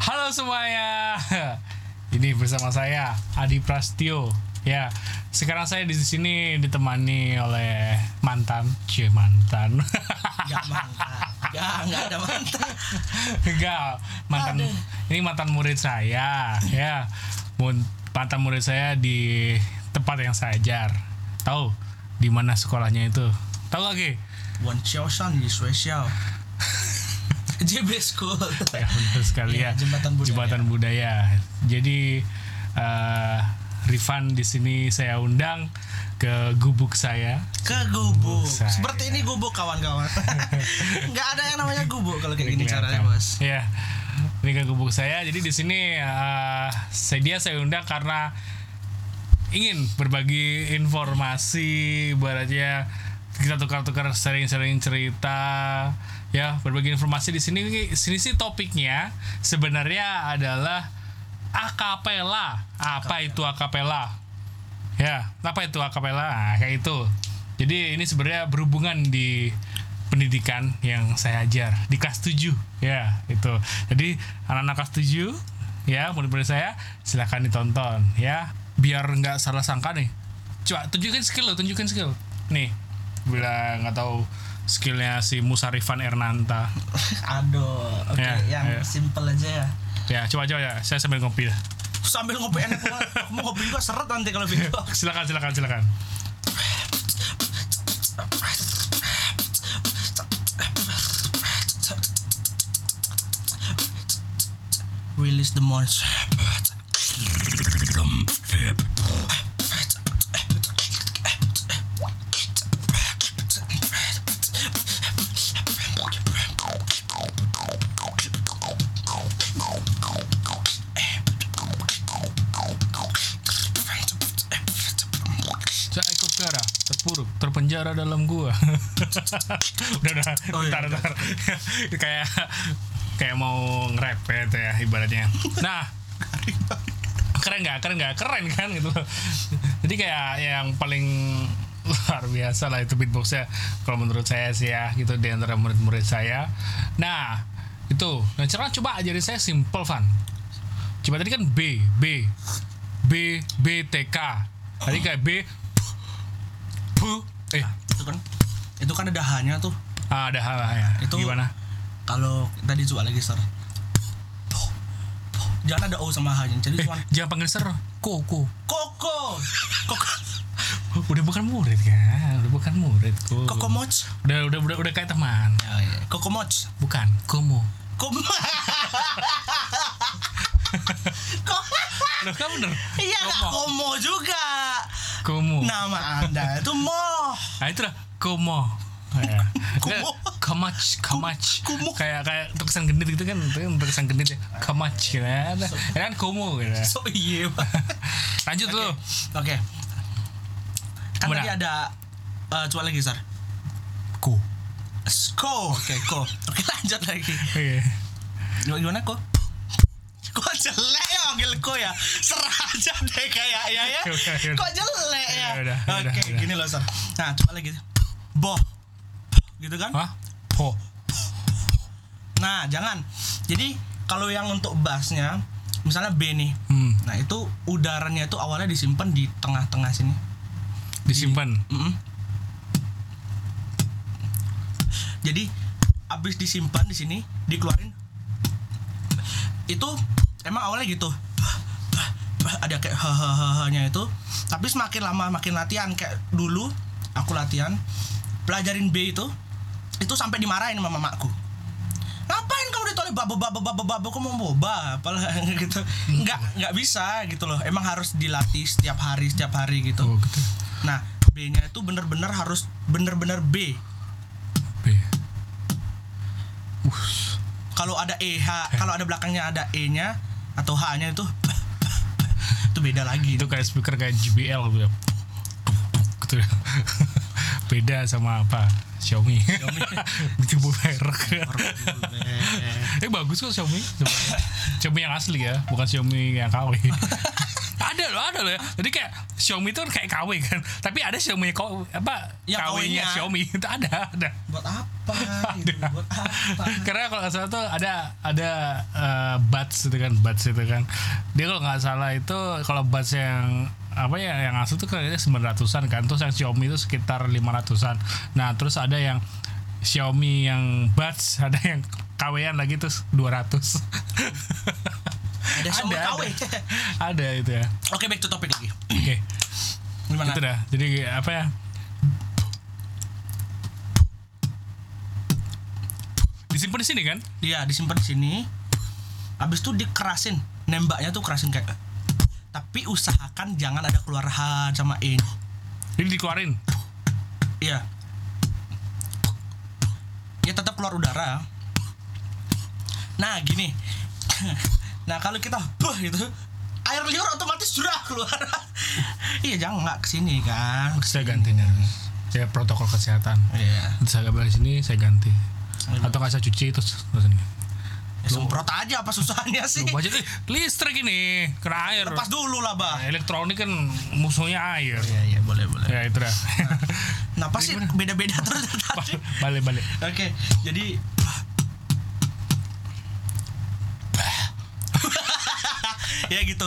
Halo semuanya. Ini bersama saya Adi Prastio. Ya, sekarang saya di sini ditemani oleh mantan, cie mantan. Gak mantan. Gak, gak ada mantan. Enggak, mantan. Aduh. Ini mantan murid saya, ya. Mantan murid saya di tempat yang saya ajar. Tahu di mana sekolahnya itu? Tahu lagi? Wan Xiao Shan di Shui Xiao. JB School. ya benar sekali ya Iya, jembatan budaya. Jembatan budaya. jadi eh, Rifan di sini saya undang ke gubuk saya Ke gubuk. Saya. Seperti ini gubuk kawan-kawan. Gak ada yang namanya gubuk kalau kayak gini caranya bos. ya ini ke gubuk saya jadi di sini eh, saya dia saya undang karena ingin berbagi informasi ibaratnya kita tukar-tukar sharing-sharing cerita ya berbagi informasi di sini. Sini sih topiknya sebenarnya adalah akapela apa itu akapela ya apa itu akapela nah, kayak itu. Jadi ini sebenarnya berhubungan di pendidikan yang saya ajar. Di kelas 7 ya itu. Jadi anak-anak kelas 7 ya murid-murid saya silahkan ditonton ya. Biar nggak salah sangka nih. Coba tunjukin skill lo tunjukin skill. Nih bila nggak tahu skillnya si Musarifan Ernanta Aduh. Oke, Ya, yang ya. simple aja ya. ya coba coba ya saya sambil ngopi dah. Sambil ngopi enak banget. Mau ngopi juga seret nanti kalau video. silakan silakan silakan Release the monster. Terpenjara dalam gua. udah udah. Oh, iya, ntar, ntar. kayak kayak mau nge-rap ya itu ya ibaratnya. Nah, keren nggak? Keren nggak? Keren kan gitu. Jadi kayak yang paling luar biasa lah itu beatboxnya kalau menurut saya sih ya gitu di antara murid-murid saya. Nah, itu. Nah, cara coba ajarin saya simple Van. Coba tadi kan B, B, B, B, T, K. Tadi kayak B, Eh, Itu kan itu kan ada hanya tuh. ah, ada hal ya. Itu- Gimana? Kalau tadi coba lagi sir. Jangan ada O sama H-nya. Jadi Eh, cuma jangan panggil ser, koko. Koko. Koko. Udah bukan murid kan? Udah bukan murid kok. Koko Moch. Udah, udah, udah, udah kayak teman. Oh, iya. Koko Moch. Bukan, komo. Kom. Kok Loh, bener. Iya Komo. Komo juga. Komo. Nama Anda itu Mo. Nah, itu lah, komo. Ya. Kumo. Kamach, kamach. Kumo. Kayak kayak terkesan genit gitu kan, kan terkesan genit ya. Kamach gitu ya. Kan komo gitu. So iya. Lanjut lu. Oke. Kan Gimana? tadi ada eh coba lagi, Sar. Ko. Ko. Oke, ko. Oke, lanjut lagi. Oke. Gimana, gimana ko? Kok jelek ya manggil ko ya? Serah aja deh kayak ya ya. Kok jelek ya? Yaudah, Oke, gini loh, Sar. Nah, coba lagi. Boh. Gitu kan? Hah? Po. Nah, jangan. Jadi kalau yang untuk bassnya, misalnya B nih. Hmm. Nah, itu udaranya itu awalnya disimpan di tengah-tengah sini. Disimpan. Mm-mm. Jadi habis disimpan di sini, dikeluarin. Itu emang awalnya gitu. Ada kayak hahaha-nya itu. Tapi semakin lama makin latihan kayak dulu aku latihan pelajarin B itu itu sampai dimarahin sama mamaku. Ngapain kamu ditolak baba baba baba baba kamu mau boba apalah gitu. Enggak enggak bisa gitu loh. Emang harus dilatih setiap hari setiap hari gitu. Oh, gitu. Nah, B-nya itu bener-bener harus bener-bener B. B. Kalau ada EH, kalau ada belakangnya ada E-nya atau H-nya itu itu beda lagi. Itu kayak speaker kayak JBL gitu. ya. Gitu ya. Beda sama apa? Xiaomi. Xiaomi. Ditipu merek. eh bagus kok Xiaomi. sebenarnya. Xiaomi yang asli ya, bukan Xiaomi yang KW. Ada loh ada loh ya. Jadi kayak Xiaomi itu kayak KW kan. Tapi ada Xiaomi ko, apa Ya, KW-nya. Xiaomi. Itu ada ada. Buat apa gitu buat apa? Karena kalau nggak salah tuh ada ada eh, buds itu kan buds itu kan. Dia kalau nggak salah itu kalau buds yang apa ya yang asli tuh kayaknya 900-an kan. Terus yang Xiaomi itu sekitar 500-an nah terus ada yang Xiaomi yang buds ada yang KW-an lagi terus 200 ada Xiaomi ada, KW ada. ada itu ya. Oke back to topic lagi. Oke. Gimana? Itu dah. Jadi apa ya? Disimpan di sini kan? Dia disimpan di sini. Habis itu dikerasin. Nembaknya tuh kerasin kayak tapi usahakan jangan ada keluar H sama E jadi dikeluarin? Iya. Ya tetap keluar udara. Nah gini nah kalau kita buh gitu air liur otomatis sudah keluar. Iya jangan nggak ke sini kan. Saya gantinya ya protokol kesehatan. Iya. Saya balik sini saya ganti. Atau nggak saya cuci terus terus ini. Ya, semprot aja apa susahnya sih? Lu budget eh, listrik ini kena air. Lepas dulu lah bah. Nah, elektronik kan musuhnya air. Iya iya boleh boleh. Ya itu dah. Kenapa sih beda-beda terus. Tadi? balik balik. Oke, jadi ya gitu.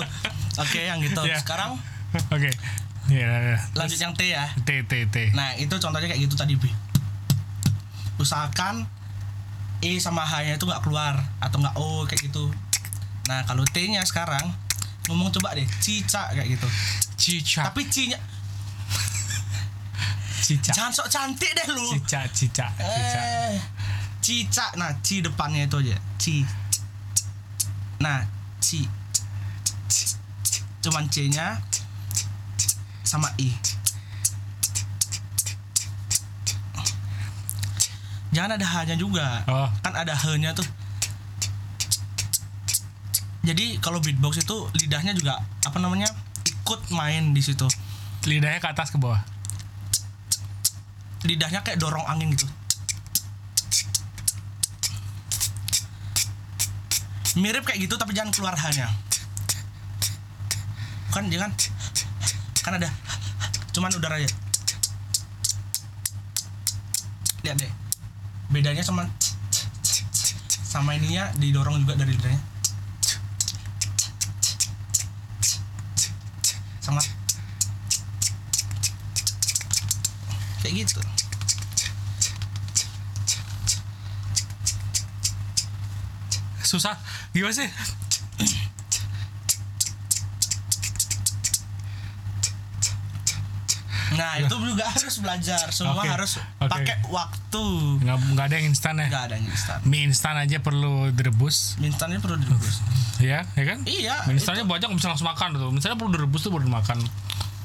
Oke, yang gitu. Ya. Sekarang oke ya, ya. lanjut yang T ya. T T T Nah, itu contohnya kayak gitu tadi, B. Usahakan E sama H-nya itu nggak keluar atau nggak O kayak gitu. Nah, kalau T-nya sekarang ngomong coba deh, cica kayak gitu. cica Tapi C-nya cica jangan sok cantik deh lu. cica cica cica Eh, cica nah ci depannya itu aja ci nah ci cuman c nya sama i. Jangan ada h nya juga. Oh kan ada h nya tuh. Jadi kalau beatbox itu lidahnya juga apa namanya ikut main di situ. Lidahnya ke atas ke bawah? Lidahnya kayak dorong angin gitu. Mirip kayak gitu tapi jangan keluar hanya kan jangan kan ada. Cuman udara aja. Lihat deh. Bedanya sama sama ininya didorong juga dari lidahnya sama. Kayak gitu. Susah. Gimana sih Nah itu juga harus belajar. Semua Oke, harus oke. pakai waktu. Nggak nggak ada yang instan ya? Gak ada yang instan. Mie instan aja perlu direbus. Instannya perlu direbus. Ya ya kan? Iya mie instannya banyak nggak bisa langsung makan tuh misalnya perlu direbus tuh baru dimakan.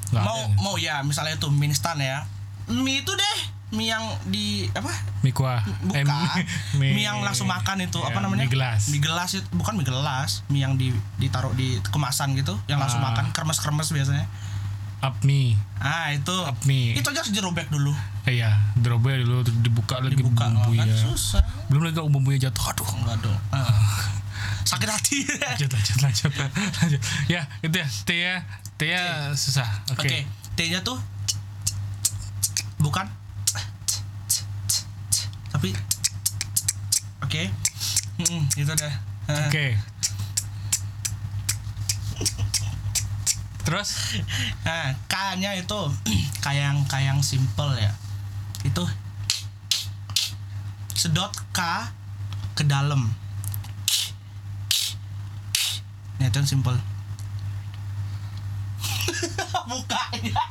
Nggak Mau ada. mau ya misalnya tuh mie instan ya. Mie itu deh Mie yang di apa? Mie kuah. Bukan. Eh, mie, yang langsung makan itu. Ya, Apa namanya mie gelas. Mie gelas itu Bukan mie gelas. Mie yang di, ditaruh di kemasan gitu Yang langsung Ah. makan Kremes-kremes biasanya up mie Ah itu. Up mie Itu aja harus dirobek dulu. Eh, iya dirobek dulu terus dibuka lagi Dibuka bumbunya kan susah. Belum lagi kalau bumbunya jatuh aduh. Enggak dong Ah. Sakit hati. Lanjut lanjut lanjut. Lanjut. Ya itu ya. T ya. T ya susah. Oke. Oke, T-nya tuh bukan. Tapi oke. Hmm, itu dah. Eh, oke terus Nah, K-nya itu kayang-kayang simple ya. Itu sedot K ke dalam. Nah, itu yang simple. Bukanya.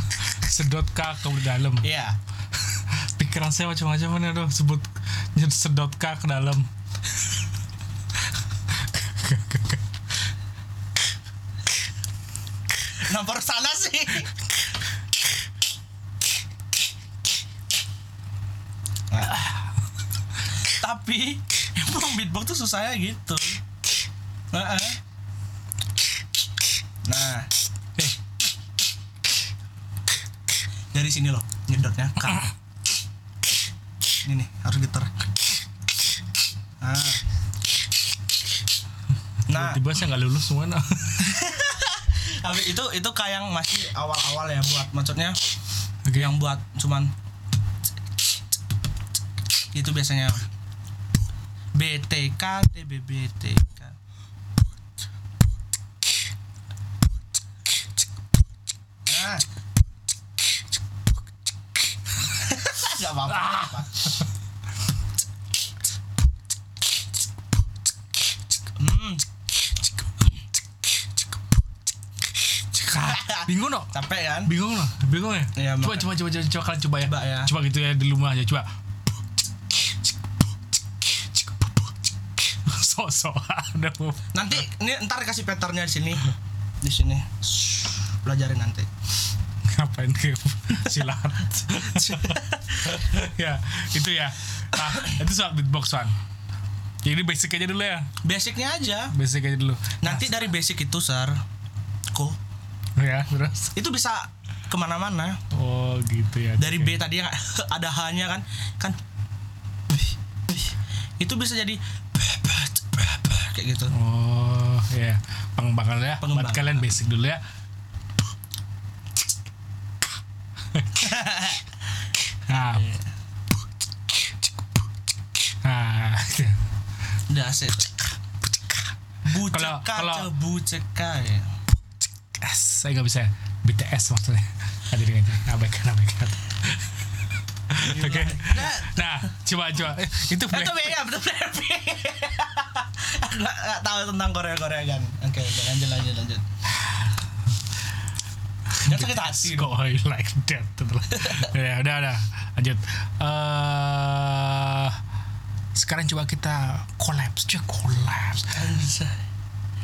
sedot K ke dalam Iya. pikiran saya macam-macam mana tuh sebut sedot K ke dalam Kenapa harus sana sih? Tapi emang beatbox tuh susahnya gitu. Nah, nah eh dari sini loh nyedotnya K. Ini nih harus getar. Nah. Nah, tiba saya nggak lulus semua nah. Tapi itu itu kayak yang masih awal-awal ya buat maksudnya Oke. yang buat cuman itu biasanya BTK TBBTK nah nggak apa-apa Bingung no? capek kan? Bingung no? Bingung ya? Iya, coba, coba, coba, coba, coba, kalian coba ya. Coba ya. Coba gitu ya di rumah aja, coba. Mau Nanti ini ntar kasih patternnya di sini. Di sini. Pelajarin nanti. ngapain ke silat ya itu ya nah itu soal beatbox one jadi basic aja dulu ya Basicnya aja. basic aja dulu Nanti dari basic itu, Sar, kok ya terus itu bisa ke mana-mana. oh gitu ya Dari. B tadi yang ada H-nya kan, kan itu bisa jadi kayak gitu. oh ya pengembangan ya buat Pengembangan. kalian basic dulu ya nah nah Udah asik. Buceka, Kalau- kalau- kalau, buceka ya. S. Saya nggak bisa BTS maksudnya. Hadirin aja abaikan abaikan oke. Nah, nah coba coba. Itu itu black beda, betul Blackpink. Aku nggak nggak tahu tentang Korea Korea kan. Oke, oke, lanjut lanjut lanjut. Jangan sakit hati I like that ya udah udah. Lanjut. Eh sekarang coba kita collapse. Coba collapse.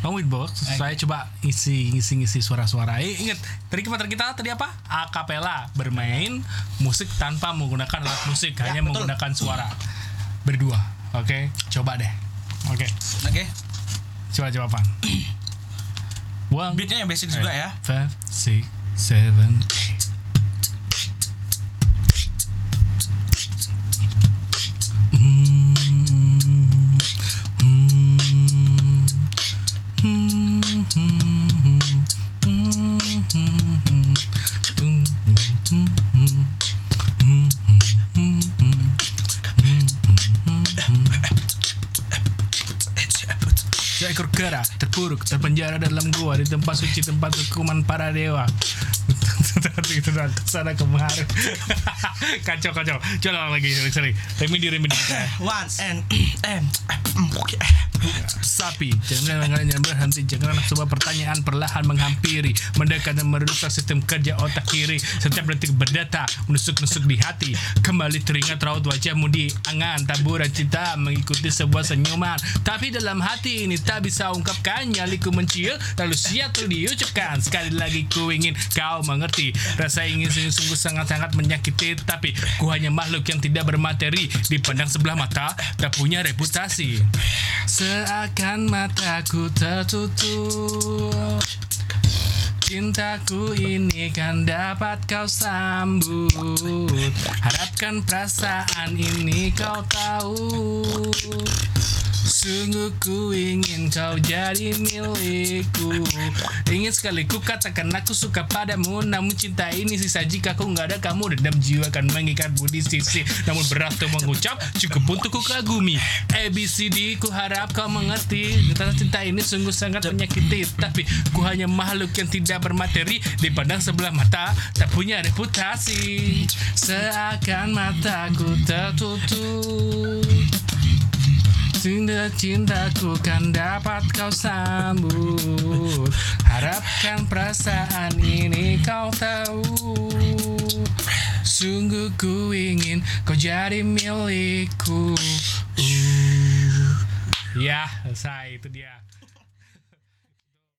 Bang Winbox, saya coba isi ngisi ngisi suara-suara. Eh, ingat, tadi kemarin kita tadi apa? Akapela, bermain musik tanpa menggunakan alat musik, hanya Ya, betul. menggunakan suara. Berdua. Oke, coba deh. Oke, Oke, coba coba Pan. One, beatnya yang basic juga ya. five, six, seven, Seekor kera terpuruk terpenjara dalam gua di tempat suci tempat hukuman para dewa. itu ke sana kemari. kacau kacau. Coba lagi sorry. Remedi remedi. One and and. Sapi, jangan jangan berhenti, jangan coba pertanyaan perlahan menghampiri, mendekat dan merusak sistem kerja otak kiri. Setiap detik berdata, menusuk-nusuk di hati. Kembali teringat raut wajahmu di angan, taburan cinta mengikuti sebuah senyuman. Tapi dalam hati ini tak bisa ungkapkan, nyaliku mencium, lalu siap tuh diucapkan. Sekali lagi ku ingin kau mengerti, rasa ingin sungguh-sungguh sangat-sangat menyakiti. Tapi ku hanya makhluk yang tidak bermateri, dipandang sebelah mata, tak punya reputasi. Seakan mataku tertutup. Cintaku ini kan dapat kau sambut. Harapkan perasaan ini kau tahu Sungguh ku ingin kau jadi milikku. Ingin sekali ku katakan aku suka padamu Namun cinta ini sisa jika ku nggak ada kamu. Dendam jiwa akan mengikatmu di sisi. Namun berat untuk mengucap cukup untuk ku kagumi. ABCD ku harap kau mengerti. Tentang cinta ini sungguh sangat menyakiti. Tapi ku hanya makhluk yang tidak bermateri. Dipandang sebelah mata tak punya reputasi. Seakan mataku tertutup Cinta cintaku kan dapat kau sambut. Harapkan perasaan ini kau tahu. Sungguh ku ingin kau jadi milikku. Uh. Ya selesai itu dia